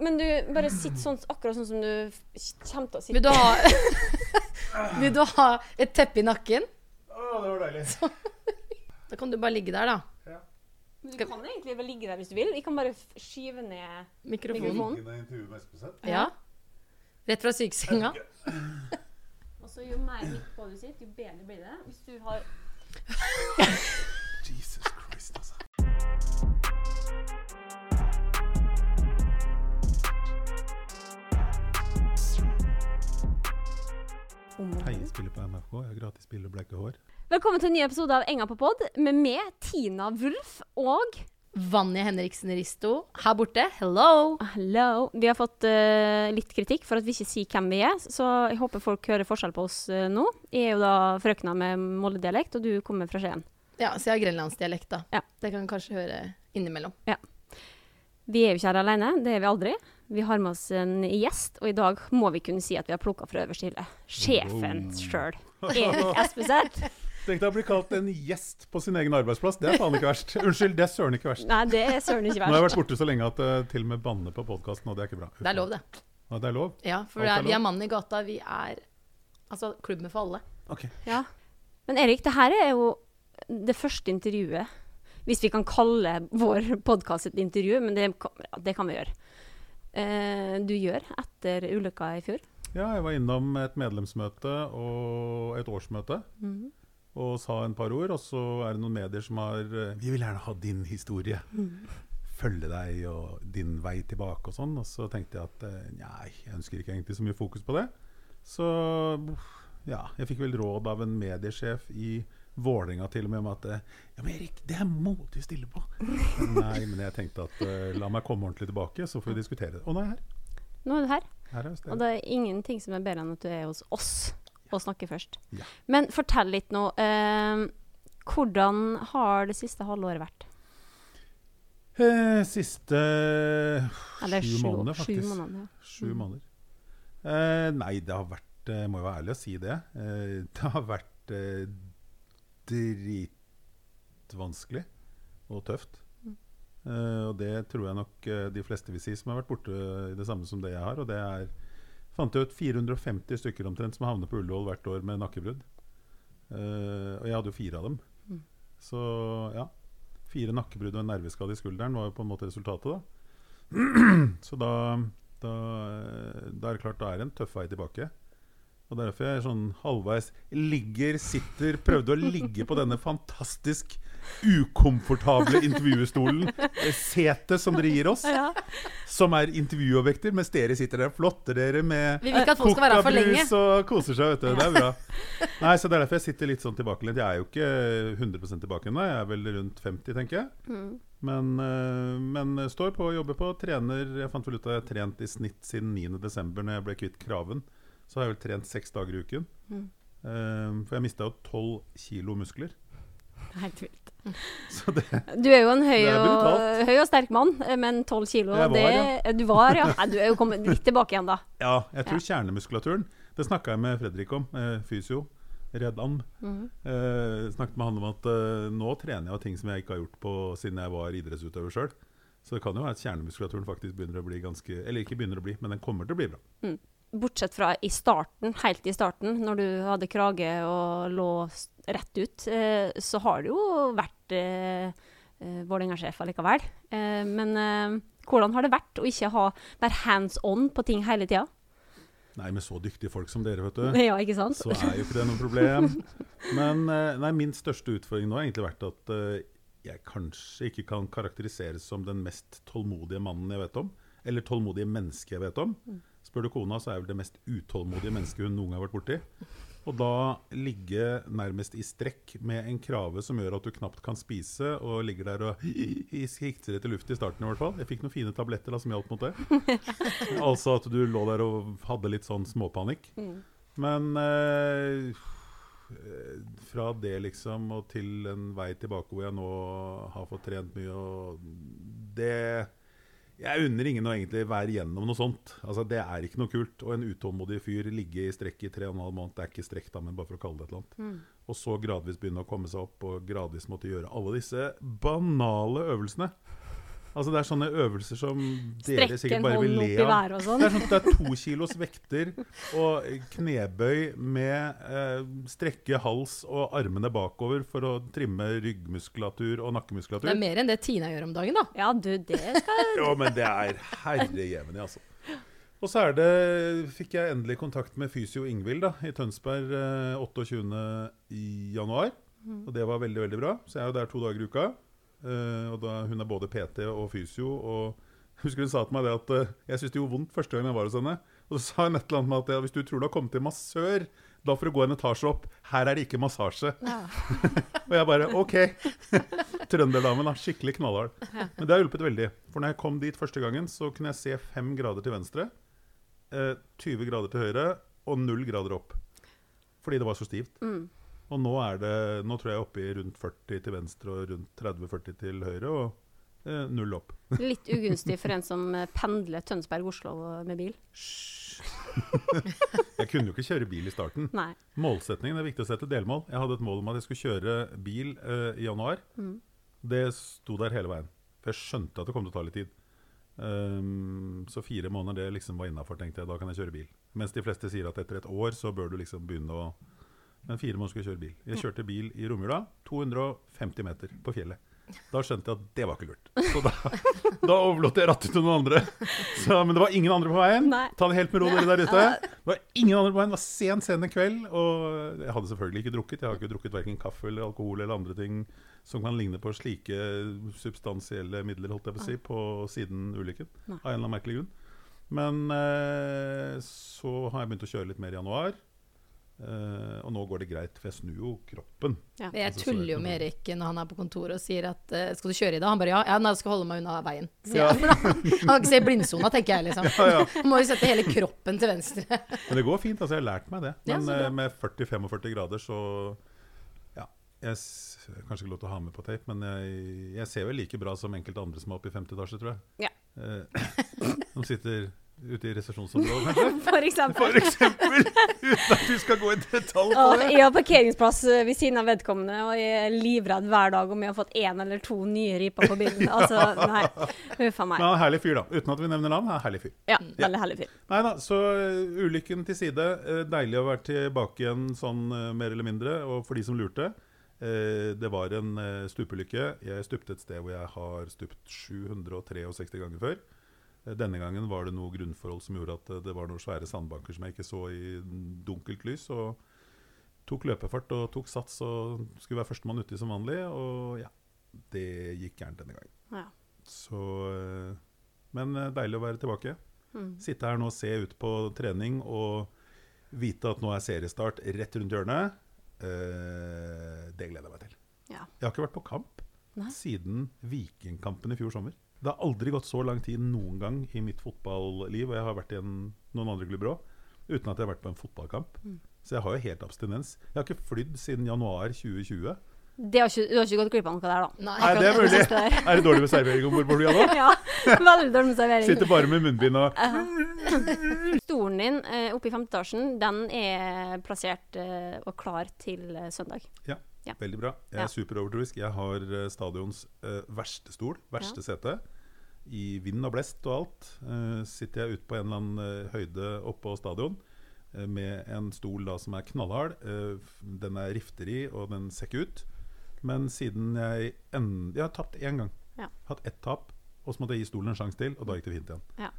men du bare sitter sånn akkurat sånn som du kommer til å sitte. Vil du ha Vil du ha et teppe i nakken? Å, det var deilig. Da kan du bare ligge der, da. Du kan egentlig bare ligge der hvis du vil. Vi kan bare skyve ned Mikrofonen. Mikrofonen. Ja. Rett fra sykesenga. Og så jo mer midt på du sitter, jo bedre blir det. Hvis du har Hei, jeg spiller på MFK. Jeg har gratis spill og bleike hår. Velkommen til en ny episode av Enga på pod med meg, Tina Wulf og Vanja Henriksen Risto her borte. Hello! Hello. Vi har fått uh, litt kritikk for at vi ikke sier hvem vi er, så jeg håper folk hører forskjell på oss uh, nå. Jeg er jo da frøkna med Molde-dialekt, og du kommer fra Skien. Ja, så jeg har grenlandsdialekt, da. Ja. Det kan du kanskje høre innimellom. Vi er jo ikke her alene, det er vi aldri. Vi har med oss en gjest, og i dag må vi kunne si at vi har plukka fra øverste hylle. Sjefen Wow. sjøl. Erik Espeseth. Tenk deg å bli kalt en gjest på sin egen arbeidsplass. Det er faen ikke verst. Unnskyld, det er søren ikke verst. Nei, det er søren ikke verst. Nå har jeg vært borte så lenge at uh, til og med banner på podkasten, og det er ikke bra. Det er lov, det. Ja, det er lov? Ja, for det er er, vi er mannen i gata. Vi er altså klubben for alle. Ok. Ja. Men Erik, det her er jo det første intervjuet. Hvis vi kan kalle vår podkast et intervju, men det, det kan vi gjøre. Eh, du gjør etter ulykka i fjor. Ja, jeg var innom et medlemsmøte og et årsmøte og sa en par ord. Og så er det noen medier som har eh, Vi vil gjerne ha din historie. Følge deg og din vei tilbake og sånn. Og så tenkte jeg at eh, nei, jeg ønsker ikke egentlig så mye fokus på det. Så ja, jeg fikk vel råd av en mediesjef i Vålerenga til og med om at eh, Ja, men Erik, det her må du stille på. Nei, men jeg tenkte at uh, la meg komme ordentlig tilbake, så får vi diskutere det. Og nå er jeg her. Nå er du her. Her er Og det er ingenting som er bedre enn at du er hos oss og snakker først. Ja. Men fortell litt nå. Uh, hvordan har det siste halvåret vært? Eh, siste Eller sju måneder, faktisk. Sju måneder, ja. Sju Mm. måneder. Eh, nei, det har vært Jeg må jo være ærlig og si det. Eh, det har vært dritvanskelig og tøft. Mm. Uh, og det tror jeg nok eh, de fleste vil si som har vært borte i det samme som det jeg har. Og det er fant jeg ut 450 stykker omtrent som havner på Ullevål hvert år med nakkebrudd. Uh, og jeg hadde jo fire av dem. Mm. Så ja. Fire nakkebrudd og en nerveskade i skulderen var jo på en måte resultatet, da. Så da, da, da er det klart, da er det en tøff vei tilbake. Og derfor jeg sånn halvveis ligger, sitter, prøvde å ligge på denne fantastisk ukomfortable intervjuestolen. eh, Setet som dere gir oss, Ja. som er intervjuobjekter, mens dere sitter der og flotter dere med kokabrus og koser seg, vet du. Det er bra. Nei, så Det er derfor jeg sitter litt sånn tilbakelent. Jeg er jo ikke 100 tilbake ennå. Jeg er vel rundt 50, tenker jeg. Mm. Men, øh, men står på, jobber på, trener. Jeg fant vel ut at jeg har trent i snitt siden 9.12., når jeg ble kvitt kraven. Så har jeg vel trent seks dager i uken. Mm. Um, for jeg mista jo 12 kilo muskler. Helt vilt. Så det Du er jo en høy er og, høy og sterk mann, eh, men 12 kilo var, det, Du var, ja. Nei, Du er jo kommet litt tilbake igjen, da. Ja, jeg tror kjernemuskulaturen Det snakka jeg med Fredrik om, eh, fysio. Redd and. Mm. Eh, snakket med han om at eh, nå trener jeg av ting som jeg ikke har gjort på siden jeg var idrettsutøver sjøl. Så det kan jo være at kjernemuskulaturen faktisk begynner å bli ganske Eller ikke begynner å bli, men den kommer til å bli bra. Bortsett fra i starten, helt i starten, når du hadde krage og lå rett ut, eh, så har du jo vært eh, eh, Vålerenga-sjef allikevel. Eh, men eh, hvordan har det vært å ikke ha, være hands on på ting hele tida? Nei, med så dyktige folk som dere, vet du. Ja, ikke sant? så er jo ikke det noe problem. Men eh, nei, min største utfordring nå har egentlig vært at jeg kanskje ikke kan karakteriseres som den mest tålmodige mannen jeg vet om. Eller tålmodige mennesket jeg vet om. Spør du kona, så er vel det mest utålmodige mennesket hun noen gang har vært borti. Og da ligge nærmest i strekk med en krave som gjør at du knapt kan spise, og ligger der og sikter etter luft i starten i hvert fall. Jeg fikk noen fine tabletter da, som hjalp mot det. altså at du lå der og hadde litt sånn småpanikk. Mm. Men eh, fra det liksom og til en vei tilbake hvor jeg nå har fått trent mye og det Jeg unner ingen å egentlig være gjennom noe sånt. Altså Det er ikke noe kult. Og en utålmodig fyr ligge i strekk i tre og en halv måned, det er ikke strekk, da, men bare for å kalle det et eller annet. Og så gradvis begynne å komme seg opp og gradvis måtte gjøre alle disse banale øvelsene. Altså Det er sånne øvelser som dere Strekke sikkert bare vil le av. og Det sånn. er, sånn, at det er to kilos vekter og knebøy med eh, strekke hals og armene bakover for å trimme ryggmuskulatur og nakkemuskulatur. Det er mer enn det Tina gjør om dagen, da. Ja, du, det skal Jo, men det er herrejevnig, altså. Og så er det, fikk jeg endelig kontakt med fysio Ingvild da, i Tønsberg eh, 28. i januar. Og det var veldig veldig bra. Så jeg er jo der to dager i uka. Eh, og da, hun er både PT og fysio. Og husker hun sa til meg det at eh, jeg syntes det gjorde vondt første gang jeg var hos henne. Og så sa hun et eller annet med at ja, hvis du tror du har kommet til massør, da får du gå en etasje opp. Her er det ikke massasje. ja. Og jeg bare OK. Trønderdamen, er Skikkelig knallhard. Men det har hjulpet veldig. For når jeg kom dit første gangen, så kunne jeg se fem grader til venstre, eh, 20 grader til høyre og null grader opp. Fordi det var så stivt. Mm. Og nå er det Nå tror jeg jeg er oppe i rundt 40 til venstre og rundt 30-40 til høyre. Og eh, null opp. Litt ugunstig for en som eh, pendler Tønsberg-Oslo med bil. Jeg kunne jo ikke kjøre bil i starten. Nei. Målsetningen, er viktig å sette delmål. Jeg hadde et mål om at jeg skulle kjøre bil eh, i januar. Mm. Det sto der hele veien. For jeg skjønte at det kom til å ta litt tid. Um, så fire måneder det liksom var innafor, tenkte jeg. Da kan jeg kjøre bil. Mens de fleste sier at etter et år så bør du liksom begynne å Men fire måneder skulle jeg kjøre bil. Jeg kjørte bil i romjula. 250 meter på fjellet. Da skjønte jeg at det var ikke lurt. Så da, da overlot jeg rattet til noen andre. Så, men det var ingen andre på veien. Nei. Ta det helt med ro, dere der ute. Det var ingen andre på veien. Det var sen, sen kveld. Og jeg hadde selvfølgelig ikke drukket. Jeg har ikke drukket verken kaffe eller alkohol eller andre ting som kan ligne på slike substansielle midler, holdt jeg på å si, på siden ulykken. Av en eller annen merkelig grunn. Men eh, så har jeg begynt å kjøre litt mer i januar. Eh, og nå går det greit, for jeg snur jo kroppen. Ja. Jeg Altså, tuller jo med Erik når han er på kontoret og sier at uh, 'skal du kjøre i dag?' Han bare ja. ja nei, jeg skal holde meg unna veien. Sier Ja. jeg. For da- Han kan ikke se blindsona, tenker jeg liksom. Ja, ja. Må jo sette hele kroppen til venstre. Men det går fint. altså Jeg har lært meg det. Men eh, med 40-45 grader så Ja. Jeg s- kanskje ikke lov til å ha med på tape, men jeg, jeg ser vel like bra som enkelte andre som er oppe i 50 etasje, tror jeg. Ja. De sitter ute i resepsjonsområdet, kanskje. For eksempel. For eksempel. Uten at vi skal gå i detalj på det. jeg har parkeringsplass eh, ved siden av vedkommende, og jeg er livredd hver dag om jeg har fått én eller to nye riper på bilen. Altså, nei. Huff a Men meg. han er herlig fyr, da. Uten at vi nevner navn. Er herlig fyr. Ja, veldig herlig fyr. Nei da, så uh, ulykken til side. Uh, deilig å være tilbake igjen sånn mer eller mindre. Og for de som lurte, det var en stupulykke. Jeg stupte et sted hvor jeg har stupt 763 ganger før. Denne gangen var det noe grunnforhold som gjorde at uh, det var noen svære sandbanker som jeg ikke så i dunkelt lys. Og tok løpefart og tok sats og skulle være førstemann uti som vanlig. Og ja, det gikk gærent denne gangen. Ja. Så uh, Men uh, deilig å være tilbake. Mm. Sitte her nå og se ut på trening og vite at nå er seriestart rett rundt hjørnet. Eh, det gleder jeg meg til. Ja. Jeg har ikke vært på kamp Nei. siden Vikingkampen i fjor sommer. Det har aldri gått så lang tid noen gang i mitt fotballiv, og jeg har vært i en, noen andre klubber òg, uten at jeg har vært på en fotballkamp. Mm. Så jeg har jo helt abstinens. Jeg har ikke flydd siden januar 2020. Det har ikke, du har ikke gått glipp av noe der, da? Nei. Nei, det er mulig. Det. Er det dårlig med servering om bord på flyet nå? Ja, veldig dårlig med servering. Sitter bare med munnbind og Stolen din eh, oppe i femte etasjen, den er plassert eh, og klar til eh, søndag. Ja. Veldig bra. Jeg Ja. er superovertroisk. Jeg har eh, stadions uh, verste stol, verste sete. I vind og blest og alt uh, sitter jeg ute på en eller annen uh, høyde oppå stadion med en stol da som er knallhard. Den er rifteri, og den ser ikke ut. Men siden jeg en, Jeg har tapt én gang. Ja. Hatt ett tap. Og så måtte jeg gi stolen en sjanse til, og da gikk det fint igjen. Ja.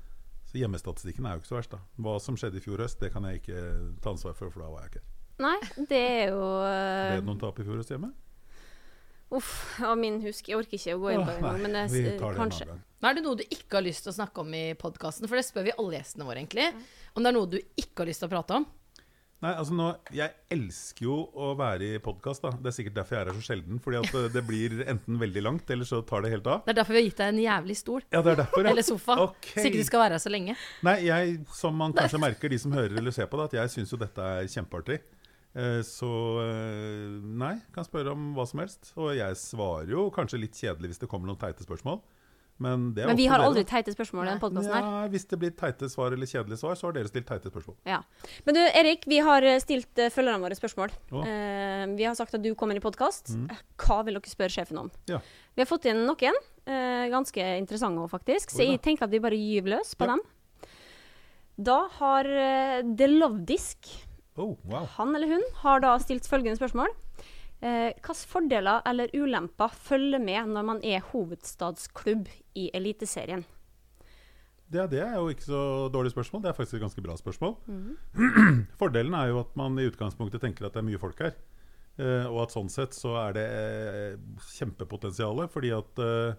Så hjemmestatistikken er jo ikke så verst, da. Hva som skjedde i fjor høst, det kan jeg ikke ta ansvar for, for da var jeg ikke her. Nei, det er jo Ble eh, det noen tap i fjor høst hjemme? Uff, av min husk. Jeg orker ikke å gå inn på det nå, men det, vi eh, tar det en kanskje. Nå. Er det noe du ikke har lyst til å snakke om i podkasten? For det spør vi alle gjestene våre, egentlig. Om det er noe du ikke har lyst til å prate om? Nei, altså nå, Jeg elsker jo å være i podkast. Det er sikkert derfor jeg er her så sjelden. Fordi at eh, det blir enten veldig langt, eller så tar det helt av. Det er derfor vi har gitt deg en jævlig stol. Ja, det er derfor, ja. Eller sofa. Okay. Så ikke du skal være her så lenge. Nei, jeg, som man kanskje merker, de som hører eller ser på det, at jeg syns jo dette er kjempeartig. Eh, Så eh, nei, kan spørre om hva som helst. Og jeg svarer jo kanskje litt kjedelig hvis det kommer noen teite spørsmål. Men, det er Men vi har aldri teite spørsmål i denne podkasten her. Ja, hvis det blir teite svar eller kjedelige svar, så har dere stilt teite spørsmål. Ja. Men du, Erik, vi har eh, stilt uh, følgerne våre spørsmål. Eh, vi har sagt at du kommer i podkast. Mm. Hva vil dere spørre sjefen om? Ja. Vi har fått inn noen. Uh, ganske interessante faktisk. Så Oi jeg tenker at vi bare gyver løs på dem. Da har uh, The Lovedisk, Oh, wow. han eller hun, har da stilt følgende spørsmål. Eh, Hvilke fordeler eller ulemper følger med når man er hovedstadsklubb i Eliteserien? Det, det er jo ikke så dårlig spørsmål. Det er faktisk et ganske bra spørsmål. Fordelen er jo at man i utgangspunktet tenker at det er mye folk her. Eh, og at sånn sett så er det eh, kjempepotensial, fordi at eh,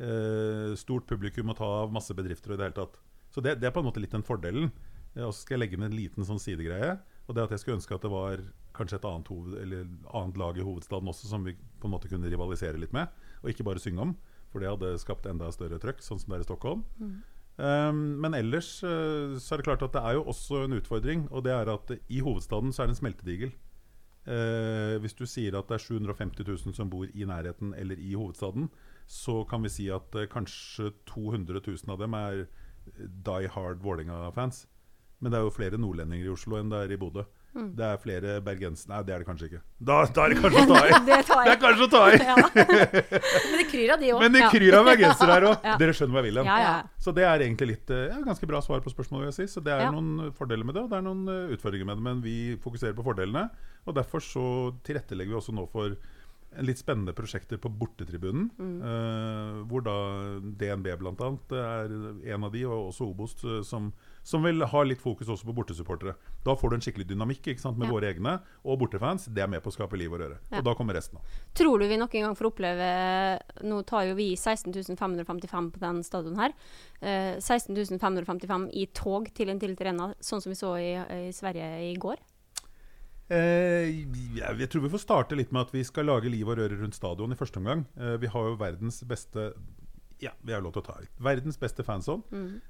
eh, stort publikum må ta av masse bedrifter og i det hele tatt. Så det, det er på en måte litt den fordelen. Eh, og så skal jeg legge med en liten sånn sidegreie. Og det at jeg skulle ønske at det var kanskje et annet, hoved, eller annet lag i hovedstaden også som vi på en måte kunne rivalisere litt med, og ikke bare synge om. For det hadde skapt enda større trøkk, sånn som det er i Stockholm. Um, men ellers uh, så er det klart at det er jo også en utfordring. Og det er at i hovedstaden så er det en smeltedigel. Uh, hvis du sier at det er 750 000 som bor i nærheten eller i hovedstaden, så kan vi si at uh, kanskje 200 000 av dem er die hard Vålerenga-fans. Men det er jo flere nordlendinger i Oslo enn det er i Bodø. Det er flere bergensere Nei, det er det kanskje ikke. Da, da er det kanskje å ta i! Det Det er kanskje å ta i! Ja. Men det kryr av de òg. Men det kryr av bergensere her òg. Dere skjønner hva jeg vil hen. Ja, ja. Så det er egentlig litt eh, ja, ganske bra svar på spørsmålet. vil jeg si. Så det er noen fordeler med det, og det er noen eh, utfordringer med det. Men vi fokuserer på fordelene. Og derfor så tilrettelegger vi også nå for en litt spennende prosjekter på bortetribunen. Mm. eh, hvor da DNB bl.a. er en av de, og også Obos, eh, som, som vil ha litt fokus også på bortesupportere. Da får du en skikkelig dynamikk ikke sant, med Ja. våre egne. Og bortefans, det er med på å skape liv og røre. Ja. Og da kommer resten av. Tror du vi nok en gang får oppleve Nå tar jo vi 16.555 på den stadion her. Eh, 16.555 i tog til en Tilt Arena, sånn som vi så i, i Sverige i går. Eh, jeg, jeg tror vi får starte litt med at vi skal lage liv og røre rundt stadion i første omgang. Eh, vi har jo verdens beste Ja, vi har lov til å ta litt. Verdens beste fanzone.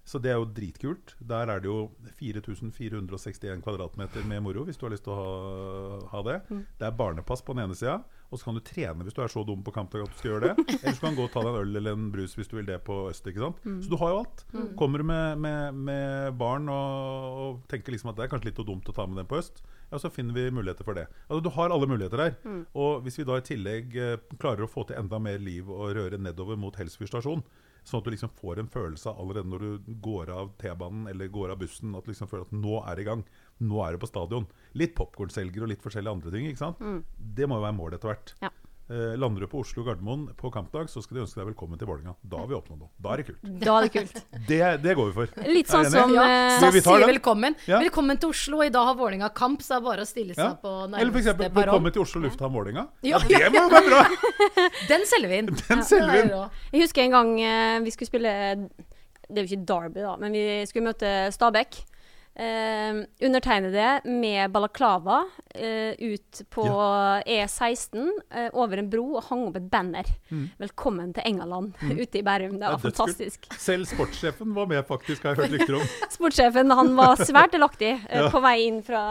Så det er jo dritkult. Der er det jo 4461 kvadratmeter med moro, hvis du har lyst til å ha, ha det. Det er barnepass på den ene sida, og så kan du trene hvis du er så dum på kampdag at du skal gjøre det. Eller så kan du gå og ta deg en øl eller en brus hvis du vil det på øst. ikke sant? Så du har jo alt. Kommer du med, med, med barn og, og tenker liksom at det er kanskje litt dumt å ta med dem på øst, ja, så finner vi muligheter for det. Altså, du har alle muligheter her. Og hvis vi da i tillegg eh, klarer å få til enda mer liv og røre nedover mot Helsfyr stasjon, sånn at du liksom får en følelse av allerede når du går av T-banen eller går av bussen, at du liksom føler at nå er det i gang. Nå er det på stadion. Litt popkornselger og litt forskjellige andre ting. ikke sant? Det må jo være målet etter hvert. Ja. Eh, lander du på Oslo Gardermoen på kampdag, så skal de ønske deg velkommen til Vålerenga. Da har vi oppnådd noe. Da er det kult. Da er det kult. Det, det går vi for. Litt sånn som Ja, eh, SAS sier velkommen. Ja. Velkommen til Oslo. I dag har Vålerenga kamp, så er det bare å stille seg Ja. på Eller for Eller eksempel velkommen til Oslo lufthavn Vålerenga. Ja, Det må jo være bra! Den selger vi inn. Den selger vi inn. Jeg husker en gang eh, vi skulle spille Det er jo ikke Derby, da, men vi skulle møte Stabæk. Eh, undertegnede med balaklava eh, ut på E16 eh, over en bro og hang opp et banner. 'Velkommen til Engaland' ute i Bærum. Det var ja, fantastisk. Selv sportssjefen var med, faktisk, har jeg hørt rykter om. Sportssjefen han var svært delaktig eh, Ja. på vei inn fra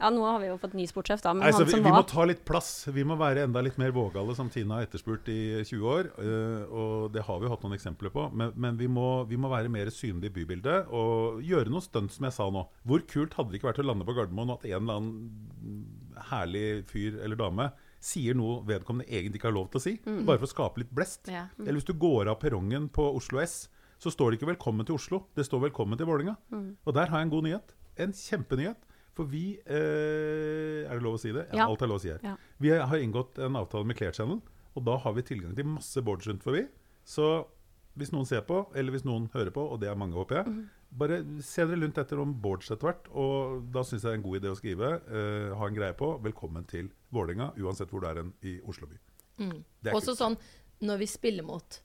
Ja, nå har vi jo fått ny sportssjef, da, men Nei, han vi, som vi må ta litt plass. Vi må være enda litt mer vågale, som Tina har etterspurt i 20 år. eh, og det har vi jo hatt noen eksempler på. Men, men vi, må, vi må være mer synlige i bybildet og gjøre noe stunt, som jeg sa nå. Hvor kult hadde det ikke vært å lande på Gardermoen og at en eller annen herlig fyr eller dame sier noe vedkommende egentlig ikke har lov til å si, bare for å skape litt blest. Ja. Eller hvis du går av perrongen på Oslo S, så står det ikke 'Velkommen til Oslo', det står 'Velkommen til Vålerenga'. Og der har jeg en god nyhet. En kjempenyhet. For vi eh, Er det lov å si det? Ja. Alt er lov å si her. Ja. Vi har inngått en avtale med Clear Channel, og da har vi tilgang til masse boards rundt forbi. Så hvis noen ser på, eller hvis noen hører på, og det er mange, håper jeg, bare se dere rundt etter om Bårds etter hvert. Og da syns jeg det er en god idé å skrive. eh, ha en greie på 'Velkommen til Vålerenga', uansett hvor du er i Oslo by. Mm. Også Også sånn når vi spiller mot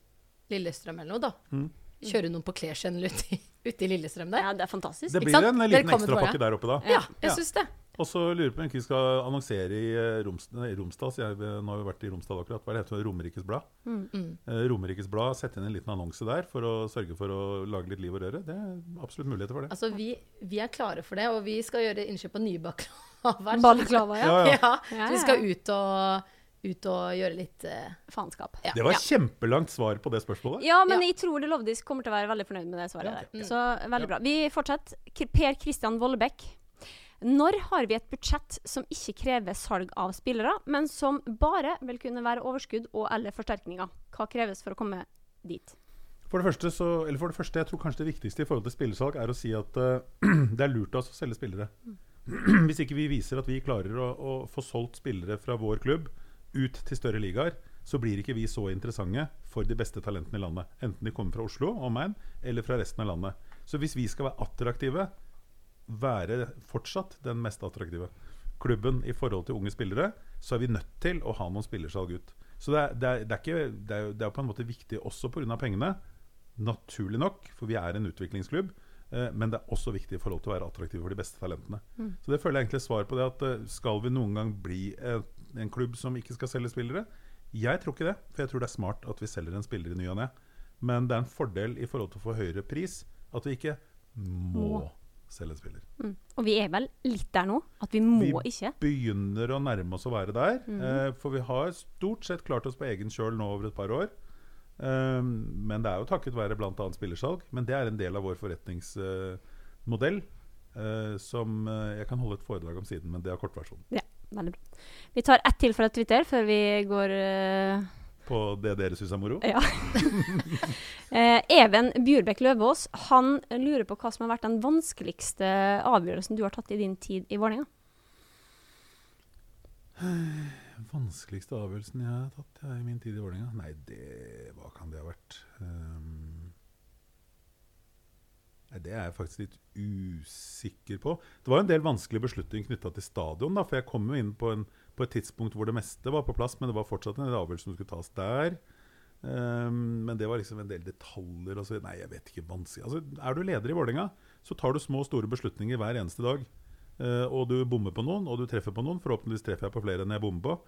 Lillestrøm eller noe, da. Mm. Kjøre noen på Kleskjell ute, i- ute i Lillestrøm der. Ja, det er fantastisk. Det Ikke blir sant? en liten ekstrapakke der oppe da. Ja, jeg Ja. syns det. Og så lurer jeg på om vi skal annonsere i eh, Roms, nei, Romsdal. så jeg. Nå har vi vært i Romsdal akkurat. Hva er det heter? Romerikes Blad. Mm. Eh, Romerikes Blad, Sette inn en liten annonse der for å sørge for å lage litt liv og røre. Det er absolutt muligheter for det. Altså, vi, vi er klare for det, og vi skal gjøre innkjøp av nye baklavaer. Balaklava, ja. Ja, ja. Ja, Ja, så vi skal ut og ut og gjøre litt uh, Faenskap. Ja. Det var Ja. kjempelangt svar på det spørsmålet. Ja, men Ja. jeg tror det Lovdis kommer til å være veldig fornøyd med det svaret Ja, der. Så veldig Ja. bra. Vi fortsetter. Per Kristian Vollebekk. Når har vi et budsjett som ikke krever salg av spillere, men som bare vil kunne være overskudd og eller forsterkninger? Hva kreves for å komme dit? For det, første så, eller for det første, jeg tror kanskje det viktigste i forhold til spillersalg er å si at uh, det er lurt av oss å selge spillere. Hvis ikke vi viser at vi klarer å, å få solgt spillere fra vår klubb ut til større ligaer, så blir ikke vi så interessante for de beste talentene i landet. Enten de kommer fra Oslo, omegn, eller fra resten av landet. Så hvis vi skal være attraktive, være fortsatt den mest attraktive klubben i forhold til unge spillere, så er vi nødt til å ha noen spillersalg ut. Så det er, det er, det er, ikke, det er, det er på en måte viktig også pga. pengene. Naturlig nok, for vi er en utviklingsklubb. Eh, men det er også viktig i forhold til å være attraktive for de beste talentene. Så det føler jeg egentlig svar på det at eh, skal vi noen gang bli eh, en klubb som ikke skal selge spillere? Jeg tror ikke det, for jeg tror det er smart at vi selger en spiller i ny og ne. Men det er en fordel i forhold til å få høyere pris at vi ikke Må. Selge spiller. Mm. Og vi er vel litt der nå, at vi må Vi ikke. begynner å nærme oss å være der. Eh, for vi har stort sett klart oss på egen kjøl nå over et par år. Um, men det er jo takket være bl.a. spillersalg. Men det er en del av vår forretningsmodell. eh, som uh, jeg kan holde et foredrag om siden, men det er kortversjonen. Ja, veldig bra. Vi tar ett til fra Twitter før vi går eh, På det dere syns er moro. Ja. eh, Even Bjurbekk Løvaas han lurer på hva som har vært den vanskeligste avgjørelsen du har tatt i din tid i Vålerenga. Vanskeligste avgjørelsen jeg har tatt jeg, i min tid i Vålerenga? Nei, det Hva kan det ha vært? Um, det er jeg faktisk litt usikker på. Det var en del vanskelige beslutninger knytta til stadion. Da, for jeg kom jo inn på, en, på et tidspunkt hvor det meste var på plass, men det var fortsatt en del avgjørelser som skulle tas der. Um, men det var liksom en del detaljer. Og så, nei, jeg vet ikke. vanskelig. Altså, er du leder i Vålerenga, så tar du små og store beslutninger hver eneste dag. Uh, og du bommer på noen, og du treffer på noen. Forhåpentligvis treffer jeg på flere enn jeg bommer på.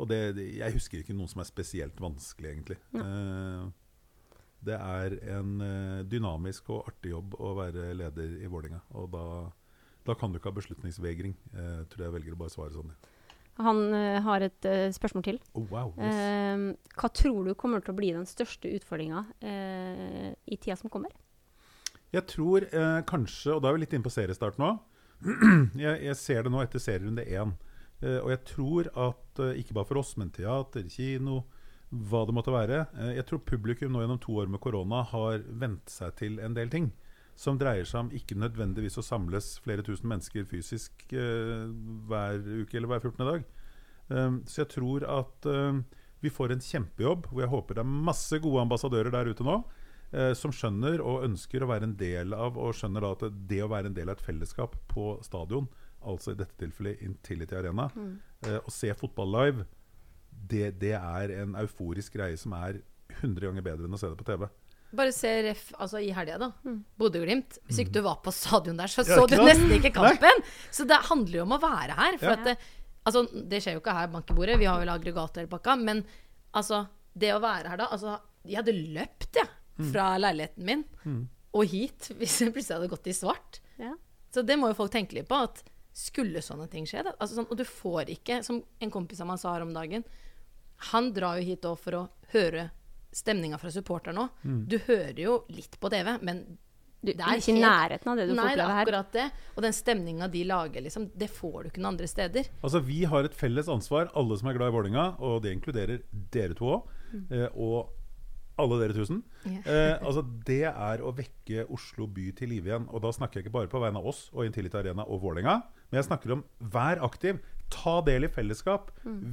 Og det, det, jeg husker ikke noen som er spesielt vanskelig, egentlig. Eh, det er en eh, dynamisk og artig jobb å være leder i Vålerenga. Og da, da kan du ikke ha beslutningsvegring. Jeg tror jeg velger å bare svare sånn. Han eh, har et eh, spørsmål til. Oh, wow, yes. Eh, hva tror du kommer til å bli den største utfordringa eh, i tida som kommer? Jeg tror eh, kanskje, og da er vi litt inne på seriestart nå jeg, jeg ser det nå etter serierunde én. Eh, og jeg tror at eh, ikke bare for oss, men teater, kino, hva det måtte være eh, Jeg tror publikum nå gjennom to år med korona har vent seg til en del ting. Som dreier seg om ikke nødvendigvis å samles flere tusen mennesker fysisk eh, hver uke eller hver 14. dag. Um, så jeg tror at um, vi får en kjempejobb, hvor jeg håper det er masse gode ambassadører der ute nå eh, som skjønner og ønsker å være en del av og skjønner da at det, å være en del av et fellesskap på stadion, altså i dette tilfellet Intility Arena, eh, og se fotball live, det, det er en euforisk greie som er 100 ganger bedre enn å se det på TV. Bare se ref altså i helga, da. Bodø-Glimt. Hvis ikke du var på stadion der, så Mm. Så du nesten ikke kampen. Så det handler jo om å være her. For Ja. at det, altså, det skjer jo ikke her, bank i bordet. Vi har vel aggregat hele pakka. Men altså, det å være her da altså, Jeg hadde løpt, jeg, ja, fra leiligheten min og hit hvis jeg plutselig hadde gått i svart. Ja. Så det må jo folk tenke litt på. At skulle sånne ting skje da, altså sånn, Og du får ikke, som en kompis av meg sa her om dagen Han drar jo hit òg for å høre stemninga fra supporterne òg. Mm. Du hører jo litt på TV, men Du, Det er ikke i helt- nærheten av det du får Nei, det er akkurat det. Og den stemninga de lager, liksom, det får du ikke noen andre steder. Altså Vi har et felles ansvar, alle som er glad i Vålerenga, og det inkluderer dere to òg, eh, og alle dere tusen. Yeah. Eh, altså Det er å vekke Oslo by til live igjen. Og da snakker jeg ikke bare på vegne av oss og Intility Arena og Vålerenga, men jeg snakker om vær aktiv. Ta del i fellesskap.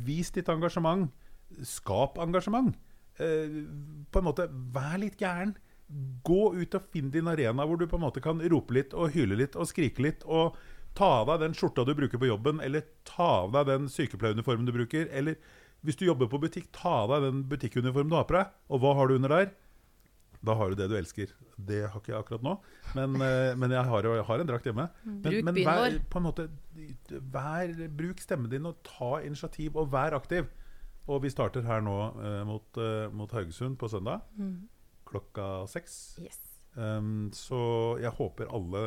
Vis ditt engasjement. Skap engasjement. Eh, på en måte, vær litt gæren. Gå ut og finn din arena hvor du på en måte kan rope litt og hyle litt og skrike litt. Og ta av deg den skjorta du bruker på jobben, eller ta av deg den sykepleieruniformen du bruker. Eller hvis du jobber på butikk, ta av deg den butikkuniformen du har på deg. Og hva har du under der? Da har du det du elsker. Det har ikke jeg akkurat nå, men, eh, men jeg, har, jeg har en drakt hjemme. Men, Bruk men vær, på en måte, vær, bruk stemmen din og ta initiativ, og vær aktiv. Og vi starter her nå eh, mot, eh, mot Haugesund på søndag klokka seks. Yes. Um, så jeg håper alle,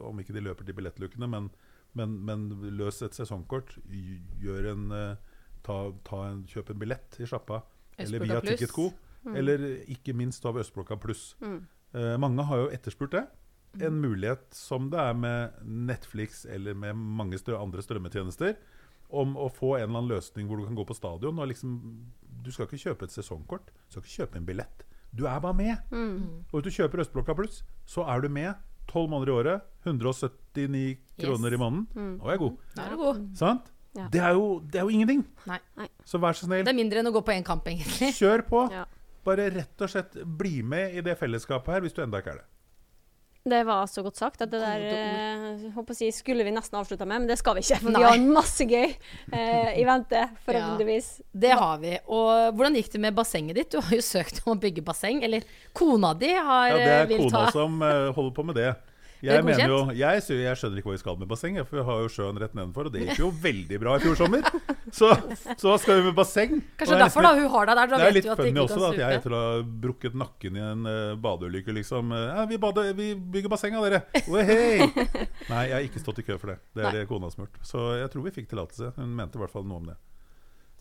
om ikke de løper til billettlukene, men, men, men løs et sesongkort. Gjør en, eh, ta, ta en, kjøpe en billett i sjappa. Eller via Ticketco, Ticketco. Eller ikke minst av Østblokka pluss. Mm. Eh, mange har jo etterspurt det. En mulighet som det er med Netflix eller med mange strø andre strømmetjenester, om å få en eller annen løsning hvor du kan gå på stadion. Og liksom, du skal ikke kjøpe et sesongkort, du skal ikke kjøpe en billett. Du er bare med. Mm. Og hvis du kjøper Østblokka pluss, så er du med. 12 måneder i året, 179 kroner Yes. i måneden. Mm. Nå er jeg god. Da er du god. Sant? Ja. Det, er jo, det er jo ingenting. Nei. Så vær så snill, Det er mindre enn å gå på én kamp, egentlig. kjør på. Ja. Bare rett og slett bli med i det fellesskapet her, hvis du enda ikke er det. Det var så godt sagt at det der eh, håper å si, skulle vi nesten avslutta med, men det skal vi ikke. For Nei. vi har masse gøy eh, i vente, forhåpentligvis. Det har vi. Og hvordan gikk det med bassenget ditt? Du har jo søkt om å bygge basseng. Eller kona di har Ja, det er eh, kona ta som eh, holder på med det. Jeg, mener jo, jeg, jeg skjønner ikke hva vi skal med basseng, for vi har jo sjøen rett nedenfor. Og det gikk jo veldig bra i fjor sommer. Så, så skal vi med basseng? Kanskje er derfor nesten da hun har deg der. Da Det er litt funny også, da, at jeg etter å ha brukket nakken i en uh, badeulykke, liksom eh, ja, vi, bader, vi bygger basseng av dere! Ohei! Nei, jeg har ikke stått i kø for det. Det er Nei. det kona som har gjort. Så jeg tror vi fikk tillatelse. Hun mente i hvert fall noe om det.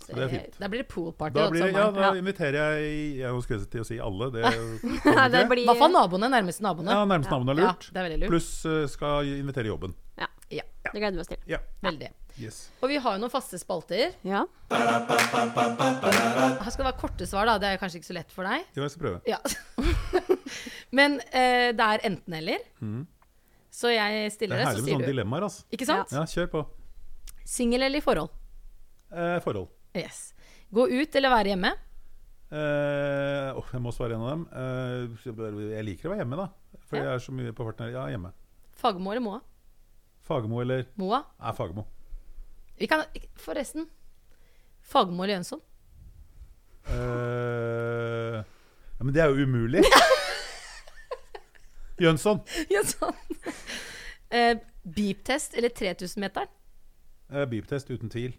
Så det er fint. Da blir det poolparty Da, blir, ja, da inviterer jeg Jeg skulle til å si alle. Det, Nei, det blir I hvert fall naboene. Nærmeste naboene. ja, nærmest naboene er lurt. det veldig lurt. Pluss eh, skal invitere jobben. Ja. Ja. Det gleder vi oss til. Ja. Veldig. Yes. Og vi har jo noen faste spalter. Ja. Her skal det være korte svar, da. Det er kanskje ikke så lett for deg. Jo, jeg skal prøve. Ja. Men eh, det er enten-eller. Mm. Så jeg Det stiller du. det, er herlig med sånne dilemmaer. Altså. Ikke sant? Ja, kjør på. Singel eller i forhold? Eh, forhold. Yes. Gå ut eller være hjemme? Uh, oh, jeg må svare en av dem. Uh, jeg liker å være hjemme, da. For Ja. jeg er så mye på farten. Ja, hjemme. Fagermo eller Moa? Fagermo eller Moa? Nei, Fagermo. Vi kan Forresten. Fagermo eller Jønsson? Uh, ja, men det er jo umulig. Jønsson. Jønsson. Uh, Beep-test eller 3000-meteren? Uh, Beep-test, uten tvil.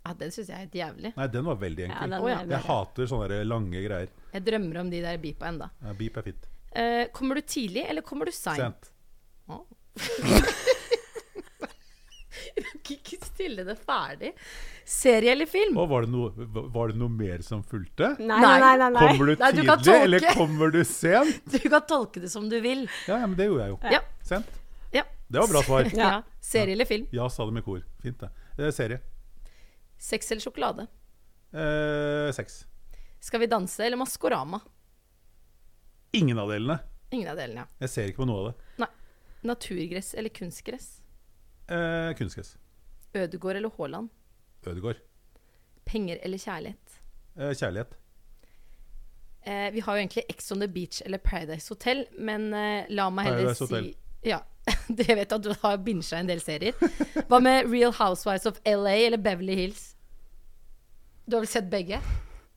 Ja, den syns jeg er helt jævlig. Nei, den var veldig ja den oh, ja. jeg hater sånne lange greier. Jeg drømmer om de der beepa enda. Ja, beep er fint. Uh, kommer du tidlig, eller kommer du seint? Sent. Oh. Jeg kan ikke stille det ferdig. Serie eller film? Og var det, noe, var det noe mer som fulgte? Nei, nei, nei. nei, nei. Kommer du Nei, du tidlig, kan eller kommer du sent? Du kan tolke det som du vil. Ja, ja, men det gjorde jeg jo. Ja. Sent. Ja. Det var bra svar. ja. Serie eller film? Ja, sa det med kor. Fint, det. Eh, serie. Sex eller sjokolade? Eh, seks. Skal vi danse eller Maskorama? Ingen av delene. Ingen av delene, ja. Jeg ser ikke på noe av det. Naturgress eller kunstgress? Eh, kunstgress. Ødegård eller Haaland? Ødegård. Penger eller kjærlighet? Eh, kjærlighet. Eh, vi har jo egentlig Ex on the Beach eller Paradise Hotel, men eh, la meg heller Paradise si Hotel. Ja, det vet jeg at du har binsja en del serier. Hva med Real Housewives of LA eller Beverly Hills? Du har vel sett begge?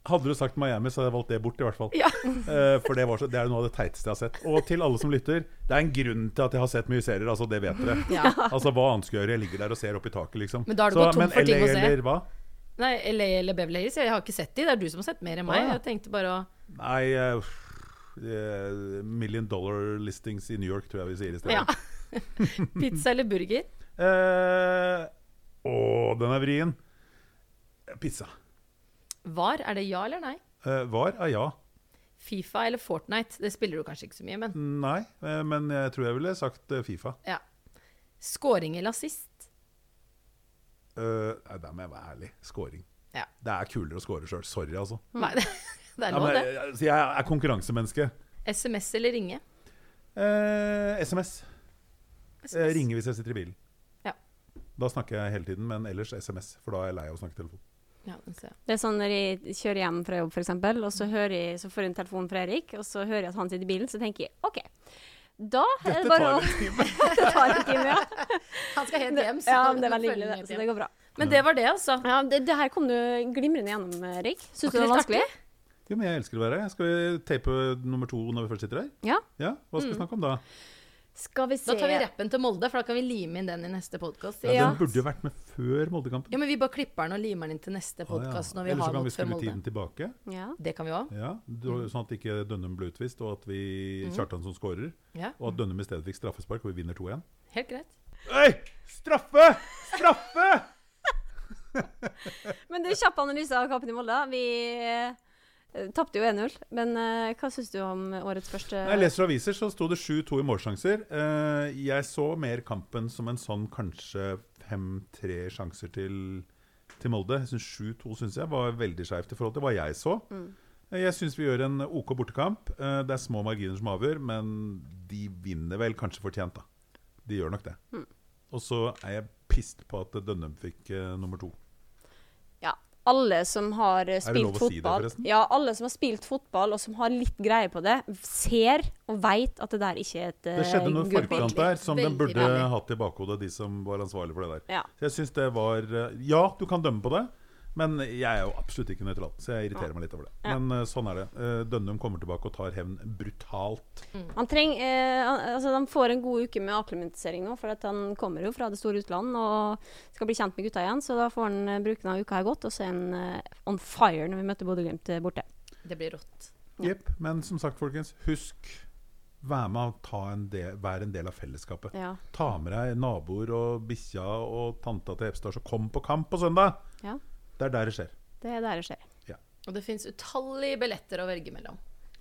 Hadde du sagt Miami, så hadde jeg valgt det bort, i hvert fall. Ja. uh, for det, var så, det er noe av det teiteste jeg har sett. Og til alle som lytter, det er en grunn til at jeg har sett mye serier. Altså, det vet dere. Ja. Altså, Hva annet skal jeg gjøre? Jeg ligger der og ser opp i taket, liksom. Men da har du Så- gått tom for for ting å se. Eller hva? Nei, LA eller Beverly Hills? Jeg har ikke sett de. Det er du som har sett mer enn meg. Ah, ja. Jeg tenkte bare å Nei eh, Million dollar listings i New York, tror jeg vi sier i stedet. Ja. Pizza eller burger? Eh, å, den er vrien. Pizza. Var, er det ja eller nei? Eh, var er ja. Fifa eller Fortnite? Det spiller du kanskje ikke så mye, men Nei, eh, men jeg tror jeg ville sagt eh, Fifa. ja. Scoring eller assist? Uh, nei, der må jeg være ærlig. Scoring. Ja. Det er kulere å score sjøl. Sorry, altså. Nei, det, det er Ja, lov, men, det. jeg, altså, jeg er konkurransemenneske. SMS eller ringe? Eh, SMS. Eh, SMS. ringer hvis jeg sitter i bilen. Ja. Da snakker jeg hele tiden, men ellers SMS. For da er jeg lei av å snakke telefon. Ja, den ser jeg. Det er sånn når jeg kjører hjem fra jobb, f.eks., og så, hører jeg, så får jeg en telefon fra Erik, og så hører jeg at han sitter i bilen, så tenker jeg OK. Da er det Dette bare tar å en time. Det tar en time, ja. Han skal helt hjem, så ja men det er veldig hyggelig, det. Så det går bra. Men det var det, altså. Ja, det, det her kom du glimrende gjennom, Erik. Syns du det var vanskelig? Jo, men jeg elsker å være her. Skal vi tape nummer to når vi først sitter her? Ja. Ja, Hva skal vi snakke om da? Skal vi se Da tar vi rappen til Molde, for da kan vi lime inn den i neste podkast. Ja, Ja. Den burde jo vært med før Moldekampen. Ja, men vi bare klipper den og limer den inn til neste podkast når vi Eller så har kan vi skru tiden tilbake. Ja. Det kan vi òg. Ja, Sånn at ikke Dønnum ble utvist, og at vi Kjartan som skårer. Ja, Og at Dønnum i stedet fikk straffespark, og vi vinner 2-1. helt greit. Hei! Straffe! Straffe! Men det er kjapp analyse av kampen i Molde. Vi tapte jo 1-0. Men uh, hva syns du om årets første Når jeg leser aviser, så sto det 7-2 i målsjanser. Uh, jeg så mer kampen som en sånn kanskje 5-3 sjanser til, til Molde. 7-2 synes jeg var veldig skeivt i forhold til hva jeg så. Mm. Eh, Jeg syns vi gjør en OK bortekamp. Eh, Det er små marginer som avgjør, men de vinner vel kanskje fortjent, da. De gjør nok det. Mm. Og så er jeg pissed på at Dønnum fikk eh, nummer to. Alle som har eh, det spilt lov å si det, fotball? Ja, alle som har spilt fotball, og som har litt greie på det, ser og veit at det der ikke er et Det skjedde noe uh, forkant der som de burde hatt i bakhodet, de som var ansvarlige for det der. Ja. Så jeg syns det var eh, Ja, du kan dømme på det, men jeg er jo absolutt ikke nøytral, så jeg irriterer meg litt over det. Ja. Men eh, sånn er det. Eh, Dønnum kommer tilbake og tar hevn brutalt. Han treng, eh, han- altså, de får en god uke med akklimatisering nå, for at han kommer jo fra det store utland og skal bli kjent med gutta igjen. Så da får han eh, bruke denne uka her godt, og så er han on fire når vi møter Bodø-Glimt borte. Det blir rått. Jepp. Men som sagt, folkens, husk Vær med og ta en del, vær en del av fellesskapet. Ja. Ta med deg naboer og bikkja og tanta til Epstad, så kom på kamp på søndag! ja. Det er der det skjer. Det er der det skjer. Og det fins utallige billetter å velge mellom.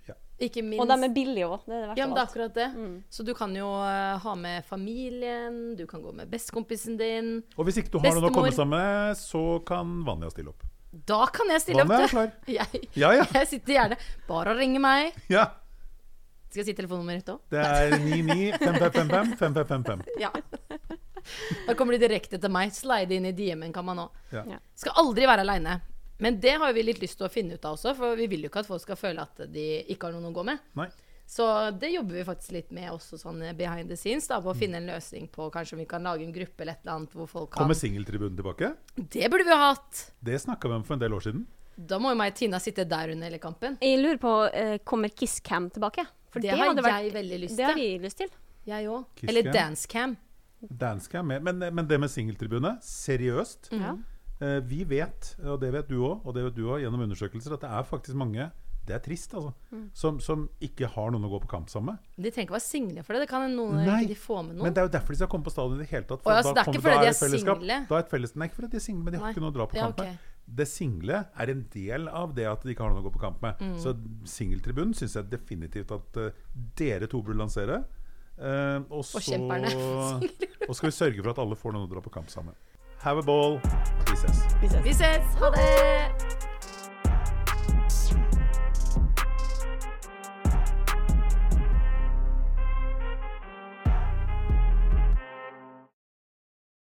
Ja. Ikke minst Og de er billige òg. Det er det verste Ja, men det er akkurat det. Mm. Så du kan jo eh, ha med familien, du kan gå med bestekompisen din. Og hvis ikke du har noen å komme sammen med, så kan Vanja stille opp. Da kan jeg stille Vanja er klar. Jeg, Ja, ja. jeg sitter gjerne Bare å ringe meg. ja. Skal jeg si telefonnummeret ditt òg? Det er 99 5555 5555. Ja. Da kommer de direkte til meg. Slide inn i DM-en kan man òg. Ja. Skal aldri være aleine. Men det har vi litt lyst til å finne ut av også, for vi vil jo ikke at folk skal føle at de ikke har noen å gå med. Nei. Så det jobber vi faktisk litt med også sånn behind the scenes, da, på å finne en løsning på kanskje om vi kan lage en gruppe eller et eller annet hvor folk kan Kommer singeltribunen tilbake? Det burde vi ha hatt! Det snakka vi om for en del år siden. Da må jo meg og Tina sitte der under hele kampen. Jeg lurer på, eh, kommer Kisscam tilbake? For Det har hadde vært- jeg veldig lyst Det har til. vi lyst til. Jeg òg. Eller Cam. dancecam. Danske er med. Men, men det med singeltribunet, seriøst. Ja. Eh, vi vet, og det vet du òg, og det vet du òg gjennom undersøkelser, at det er faktisk mange det er trist, altså. Som, som ikke har noen å gå på kamp sammen med. De trenger ikke være single for det. Det kan noen Nei, ikke de få med Men det er jo derfor de skal komme på stadion i det hele tatt. Å altså, da, det er ikke fordi de er single? Da er et felles, nei, ikke fordi de er single, men de har Nei. ikke noe å dra på kamp med. Okay. Det single er en del av det at de ikke har noen å gå på kamp med. Mm. Så singeltribunen syns jeg definitivt at uh, dere to burde lansere. Eh, og så Og skal vi sørge for at alle får noen å dra på kamp sammen. Have a ball. Vi ses. Vi ses. Vi ses! Ha det!